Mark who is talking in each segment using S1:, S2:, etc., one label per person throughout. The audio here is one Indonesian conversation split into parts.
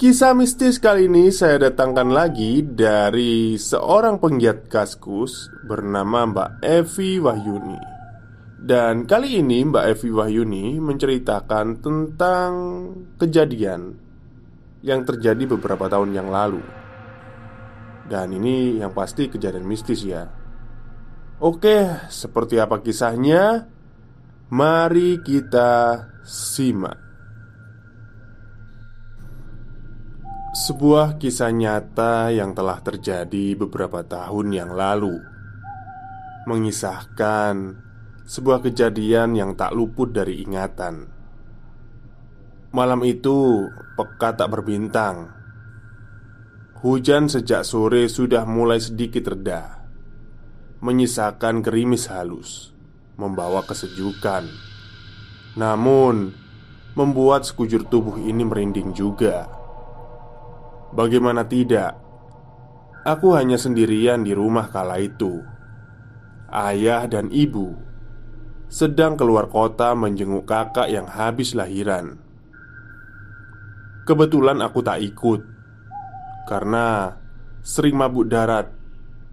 S1: Kisah mistis kali ini saya datangkan lagi dari seorang penggiat kaskus bernama Mbak Evi Wahyuni. Dan kali ini Mbak Evi Wahyuni menceritakan tentang kejadian yang terjadi beberapa tahun yang lalu. Dan ini yang pasti kejadian mistis ya. Oke, seperti apa kisahnya? Mari kita simak Sebuah kisah nyata yang telah terjadi beberapa tahun yang lalu. Mengisahkan sebuah kejadian yang tak luput dari ingatan. Malam itu pekat tak berbintang. Hujan sejak sore sudah mulai sedikit reda. Menyisakan gerimis halus Membawa kesejukan. Namun Membuat sekujur tubuh ini merinding juga Bagaimana tidak? Aku hanya sendirian di rumah kala itu. Ayah dan ibu sedang keluar kota menjenguk kakak yang habis lahiran. Kebetulan aku tak ikut karena sering mabuk darat,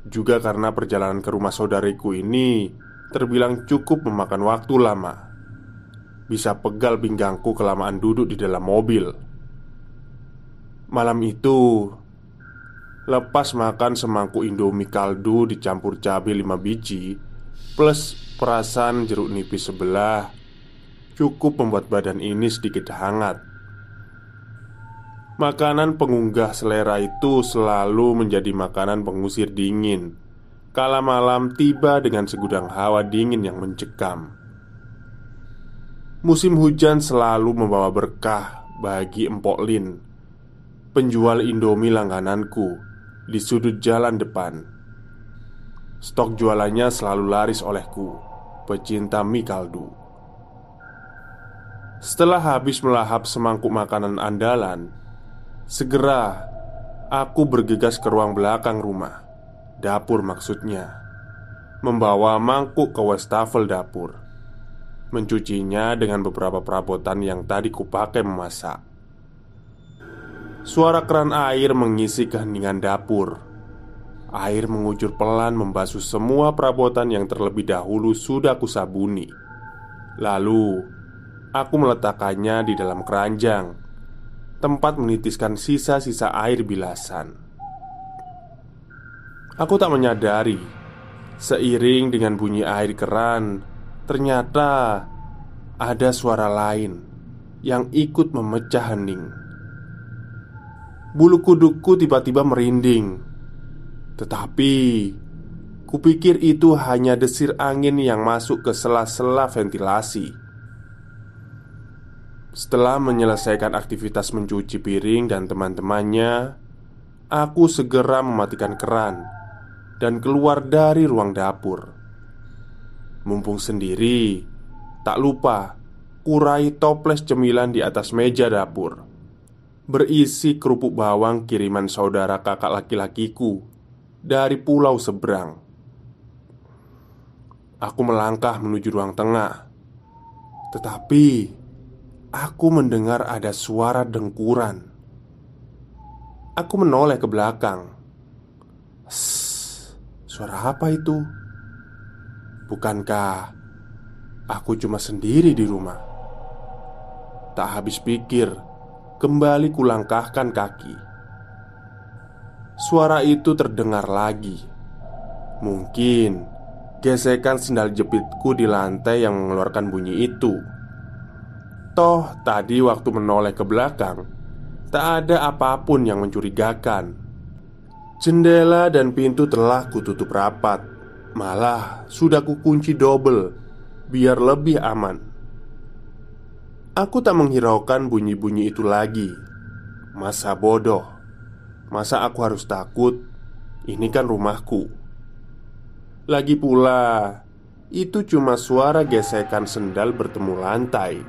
S1: juga karena perjalanan ke rumah saudariku ini terbilang cukup memakan waktu lama. Bisa pegal pinggangku kelamaan duduk di dalam mobil. Malam itu Lepas makan semangkuk indomie kaldu dicampur cabai lima biji Plus perasan jeruk nipis sebelah Cukup membuat badan ini sedikit hangat. Makanan pengunggah selera itu selalu menjadi makanan pengusir dingin. Kala malam tiba dengan segudang hawa dingin yang mencekam. Musim hujan selalu membawa berkah bagi Empok Lin penjual Indomie langgananku di sudut jalan depan. Stok jualannya selalu laris olehku, pecinta mie kaldu. Setelah habis melahap semangkuk makanan andalan, segera aku bergegas ke ruang belakang rumah, dapur maksudnya, membawa mangkuk ke wastafel dapur, mencucinya dengan beberapa perabotan yang tadi kupakai memasak. Suara keran air mengisi keheningan dapur. Air mengucur pelan membasuh semua perabotan yang terlebih dahulu sudah kusabuni. Lalu, aku meletakkannya di dalam keranjang, tempat menitiskan sisa-sisa air bilasan. Aku tak menyadari, seiring dengan bunyi air keran, ternyata ada suara lain yang ikut memecah hening. Bulu kudukku tiba-tiba merinding. Tetapi Kupikir itu hanya desir angin yang masuk ke sela-sela ventilasi. Setelah menyelesaikan aktivitas mencuci piring dan teman-temannya Aku segera mematikan keran dan keluar dari ruang dapur. Mumpung sendiri, tak lupa kurai toples cemilan di atas meja dapur berisi kerupuk bawang kiriman saudara kakak laki-lakiku dari pulau seberang. Aku melangkah menuju ruang tengah, tetapi aku mendengar ada suara dengkuran. Aku menoleh ke belakang. Suara apa itu? Bukankah aku cuma sendiri di rumah? Tak habis pikir, kembali kulangkahkan kaki. Suara itu terdengar lagi. Mungkin gesekan sendal jepitku di lantai yang mengeluarkan bunyi itu. Toh, tadi waktu menoleh ke belakang, tak ada apa pun yang mencurigakan. Jendela dan pintu telah kututup rapat. Malah sudah kukunci double biar lebih aman. Aku tak menghiraukan bunyi-bunyi itu lagi. Masa bodoh. Masa aku harus takut? Ini kan rumahku. Lagi pula, itu cuma suara gesekan sendal bertemu lantai.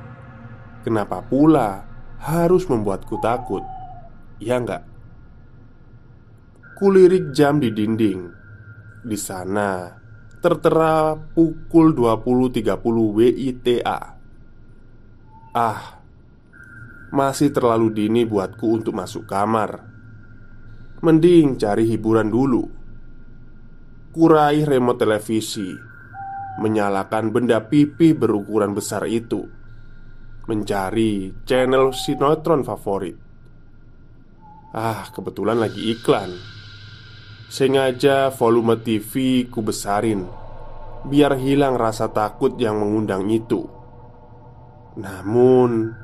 S1: Kenapa pula harus membuatku takut? Ya enggak? Kulirik jam di dinding. Di sana tertera pukul 20.30 WITA. Ah, masih terlalu dini buatku untuk masuk kamar. Mending cari hiburan dulu. Kurai remote televisi, menyalakan benda pipi berukuran besar itu mencari channel sinetron favorit. Ah, kebetulan lagi iklan. Sengaja volume TV ku besarin biar hilang rasa takut yang mengundang itu. Namun,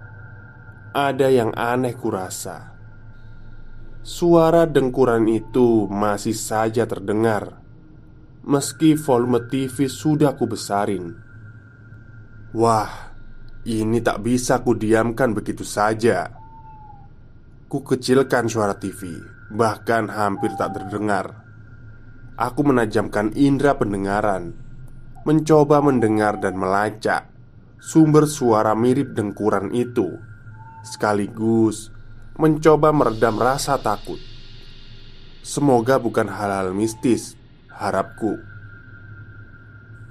S1: ada yang aneh kurasa. Suara dengkuran itu masih saja terdengar Meski volume TV sudah ku besarin Wah, ini tak bisa ku diamkan begitu saja. Ku kecilkan suara TV, bahkan hampir tak terdengar. Aku menajamkan indera pendengaran, mencoba mendengar dan melacak sumber suara mirip dengkuran itu, sekaligus mencoba meredam rasa takut. Semoga bukan hal-hal mistis, harapku.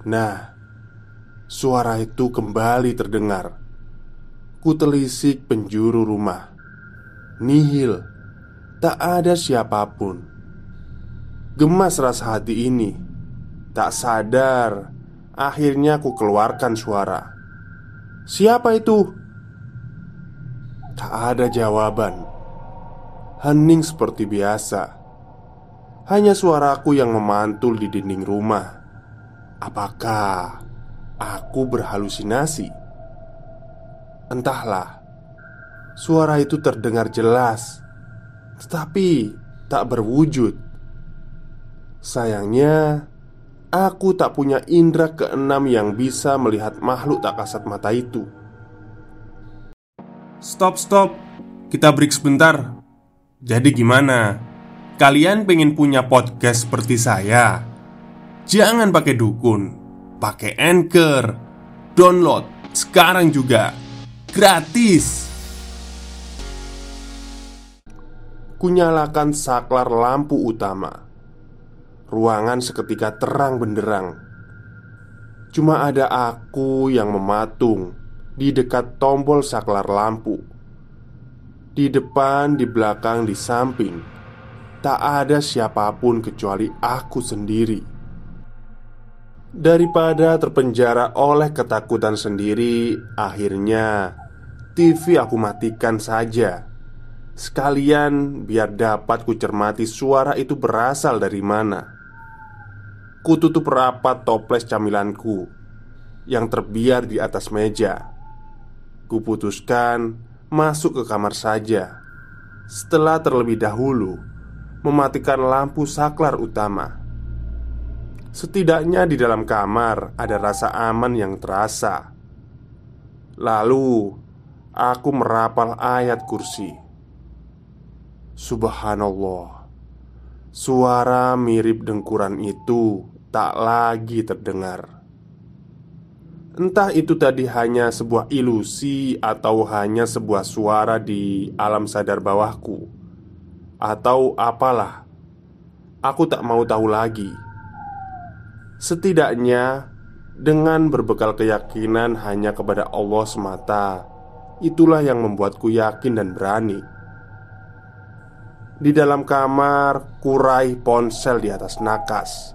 S1: Nah, Suara itu kembali terdengar. Kutelisik penjuru rumah. Nihil Tak ada siapa pun. Gemas rasa hati ini. Tak sadar Akhirnya ku keluarkan suara Siapa itu? Tak ada jawaban Hening seperti biasa Hanya suaraku yang memantul di dinding rumah Apakah aku berhalusinasi. Entahlah, suara itu terdengar jelas, tetapi tak berwujud. Sayangnya, aku tak punya indera keenam yang bisa melihat makhluk tak kasat mata itu.
S2: Stop, stop, kita break sebentar. Jadi, gimana? Kalian pengen punya podcast seperti saya? Jangan pakai dukun pakai Anchor. Download sekarang juga. Gratis.
S1: Kunyalakan saklar lampu utama. Ruangan seketika terang benderang. Cuma ada aku yang mematung di dekat tombol saklar lampu. Di depan, di belakang, di samping, tak ada siapa pun kecuali aku sendiri. Daripada terpenjara oleh ketakutan sendiri, akhirnya TV aku matikan saja. Sekalian biar dapat kucermati suara itu berasal dari mana. Kututup rapat toples camilanku yang terbiar di atas meja. Kuputuskan masuk ke kamar saja. Setelah terlebih dahulu mematikan lampu saklar utama. Setidaknya di dalam kamar ada rasa aman yang terasa. Lalu aku merapal ayat kursi. Subhanallah, Suara mirip dengkuran itu tak lagi terdengar. Entah itu tadi hanya sebuah ilusi atau hanya sebuah suara di alam sadar bawahku, atau apalah. Aku tak mau tahu lagi. Setidaknya, dengan berbekal keyakinan hanya kepada Allah semata, itulah yang membuatku yakin dan berani. Di dalam kamar, kurai ponsel di atas nakas.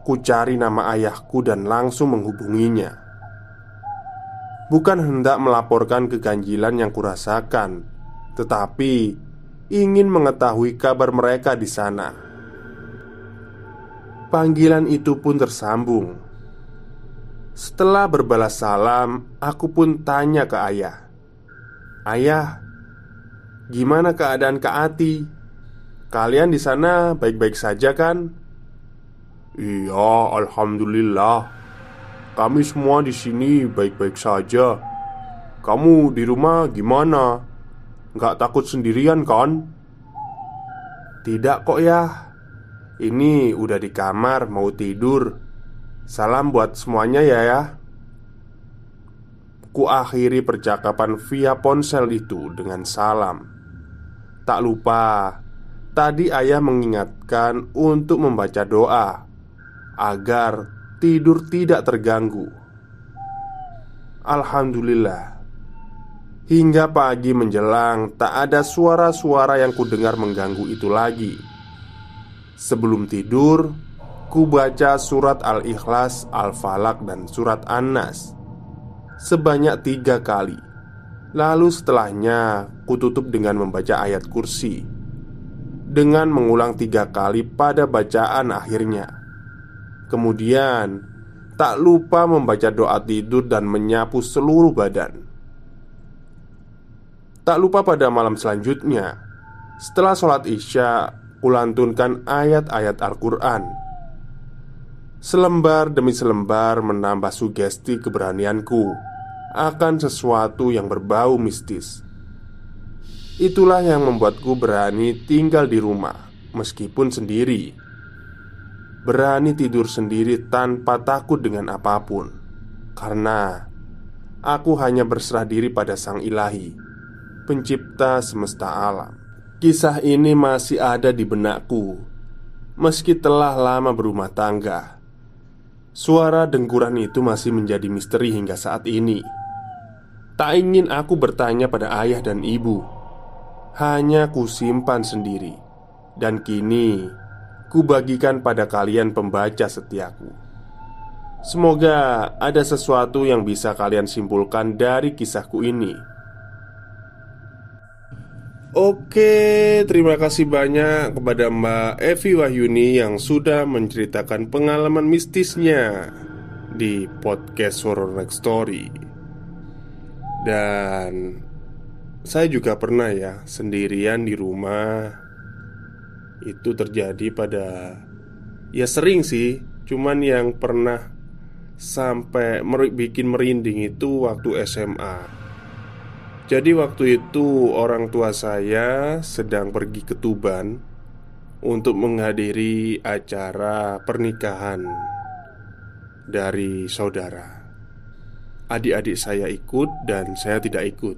S1: Ku cari nama ayahku dan langsung menghubunginya. Bukan hendak melaporkan keganjilan yang kurasakan, tetapi ingin mengetahui kabar mereka di sana. Panggilan itu pun tersambung. Setelah berbalas salam, aku pun tanya ke ayah, "Ayah, gimana keadaan Kak Ati? Kalian di sana baik-baik saja kan?" "Iya, alhamdulillah," Kami semua di sini baik-baik saja. Kamu di rumah gimana? Gak takut sendirian kan? Tidak kok ya Ini udah di kamar mau tidur Salam buat semuanya ya ya Ku akhiri percakapan via ponsel itu dengan salam Tak lupa Tadi ayah mengingatkan untuk membaca doa Agar tidur tidak terganggu. Alhamdulillah, hingga pagi menjelang tak ada suara-suara yang kudengar mengganggu itu lagi. Sebelum tidur, ku baca surat Al-Ikhlas, Al-Falak, dan surat An-Nas sebanyak tiga kali. Lalu setelahnya, ku tutup dengan membaca ayat kursi dengan mengulang tiga kali pada bacaan akhirnya. Kemudian, tak lupa membaca doa tidur dan menyapu seluruh badan. Tak lupa pada malam selanjutnya, setelah sholat Isya, kulantunkan ayat-ayat Al-Quran. Selembar demi selembar menambah sugesti keberanianku akan sesuatu yang berbau mistis. Itulah yang membuatku berani tinggal di rumah, meskipun sendiri berani tidur sendiri tanpa takut dengan apa pun, karena aku hanya berserah diri pada Sang Ilahi, Pencipta semesta alam. Kisah ini masih ada di benakku, meski telah lama berumah tangga. Suara dengkuran itu masih menjadi misteri hingga saat ini. Tak ingin aku bertanya pada ayah dan ibu, hanya kusimpan sendiri, dan kini kubagikan pada kalian pembaca setiaku. Semoga ada sesuatu yang bisa kalian simpulkan dari kisahku ini. Oke, terima kasih banyak kepada Mbak Evi Wahyuni yang sudah menceritakan pengalaman mistisnya di podcast Horror Next Story. Dan saya juga pernah ya sendirian di rumah itu terjadi pada ya sering sih, cuman yang pernah sampai mer bikin merinding itu waktu SMA. Jadi waktu itu orang tua saya sedang pergi ke Tuban untuk menghadiri acara pernikahan dari saudara. Adik-adik saya ikut dan saya tidak ikut.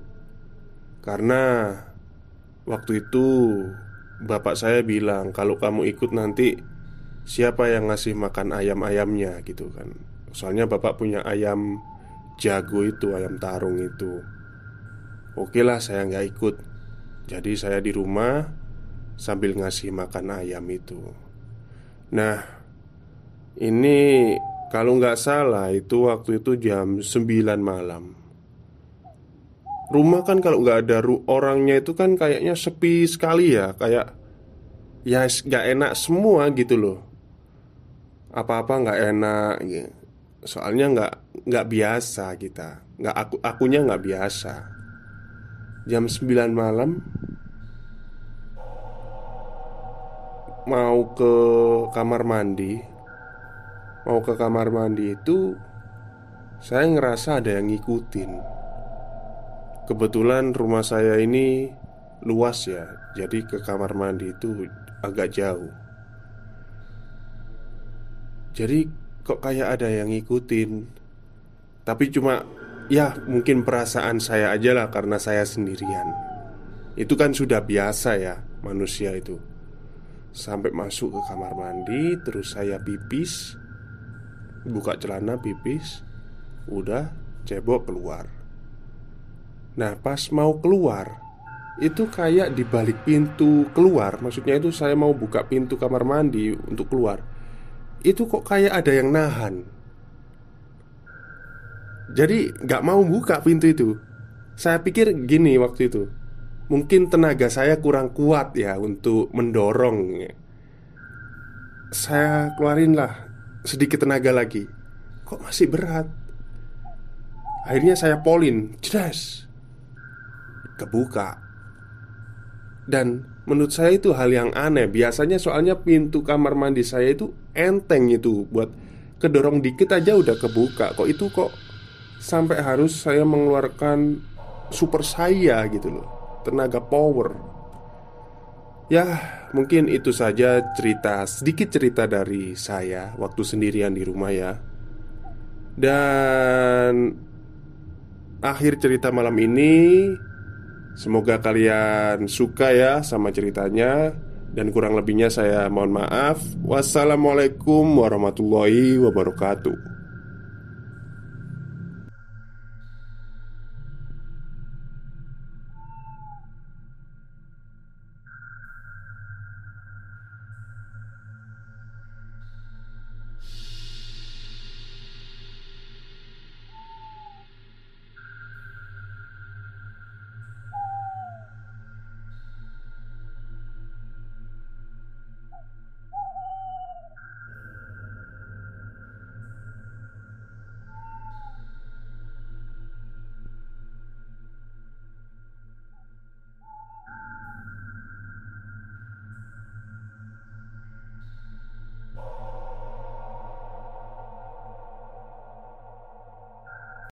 S1: Karena waktu itu bapak saya bilang kalau kamu ikut nanti siapa yang ngasih makan ayam-ayamnya? Gitu kan. Soalnya bapak punya ayam jago itu, ayam tarung itu. Oke lah saya nggak ikut. Jadi saya di rumah sambil ngasih makan ayam itu. Nah ini kalau nggak salah itu waktu itu jam 9 malam Rumah kan kalau nggak ada orangnya itu kan kayaknya sepi sekali ya Kayak Ya nggak enak semua gitu loh. Apa-apa nggak enak gitu. Soalnya nggak nggak biasa kita. Nggak aku akunya nggak biasa. Jam 9 malam Mau ke kamar mandi Mau ke kamar mandi itu Saya ngerasa ada yang ngikutin Kebetulan rumah saya ini luas ya Jadi ke kamar mandi itu agak jauh. Jadi kok kayak ada yang ngikutin Tapi cuma Ya mungkin perasaan saya aja lah karena saya sendirian. Itu kan sudah biasa ya manusia itu. Sampai masuk ke kamar mandi Terus saya pipis Buka celana pipis Udah cebok keluar Nah pas mau keluar Itu kayak di balik pintu keluar. Maksudnya itu saya mau buka pintu kamar mandi untuk keluar. Itu kok kayak ada yang nahan. Jadi nggak mau buka pintu itu. Saya pikir gini waktu itu. Mungkin tenaga saya kurang kuat ya untuk mendorong. Saya keluarin lah sedikit tenaga lagi. Kok masih berat? Akhirnya saya polin Jelas Kebuka. Dan menurut saya itu hal yang aneh. Biasanya soalnya pintu kamar mandi saya itu enteng itu. Buat kedorong dikit aja udah kebuka. Kok itu kok Sampai harus saya mengeluarkan super saya gitu loh. Tenaga power. Ya mungkin itu saja cerita Sedikit cerita dari saya Waktu sendirian di rumah ya. Dan Akhir cerita malam ini Semoga kalian suka ya sama ceritanya. Dan kurang lebihnya saya mohon maaf. Wassalamualaikum warahmatullahi wabarakatuh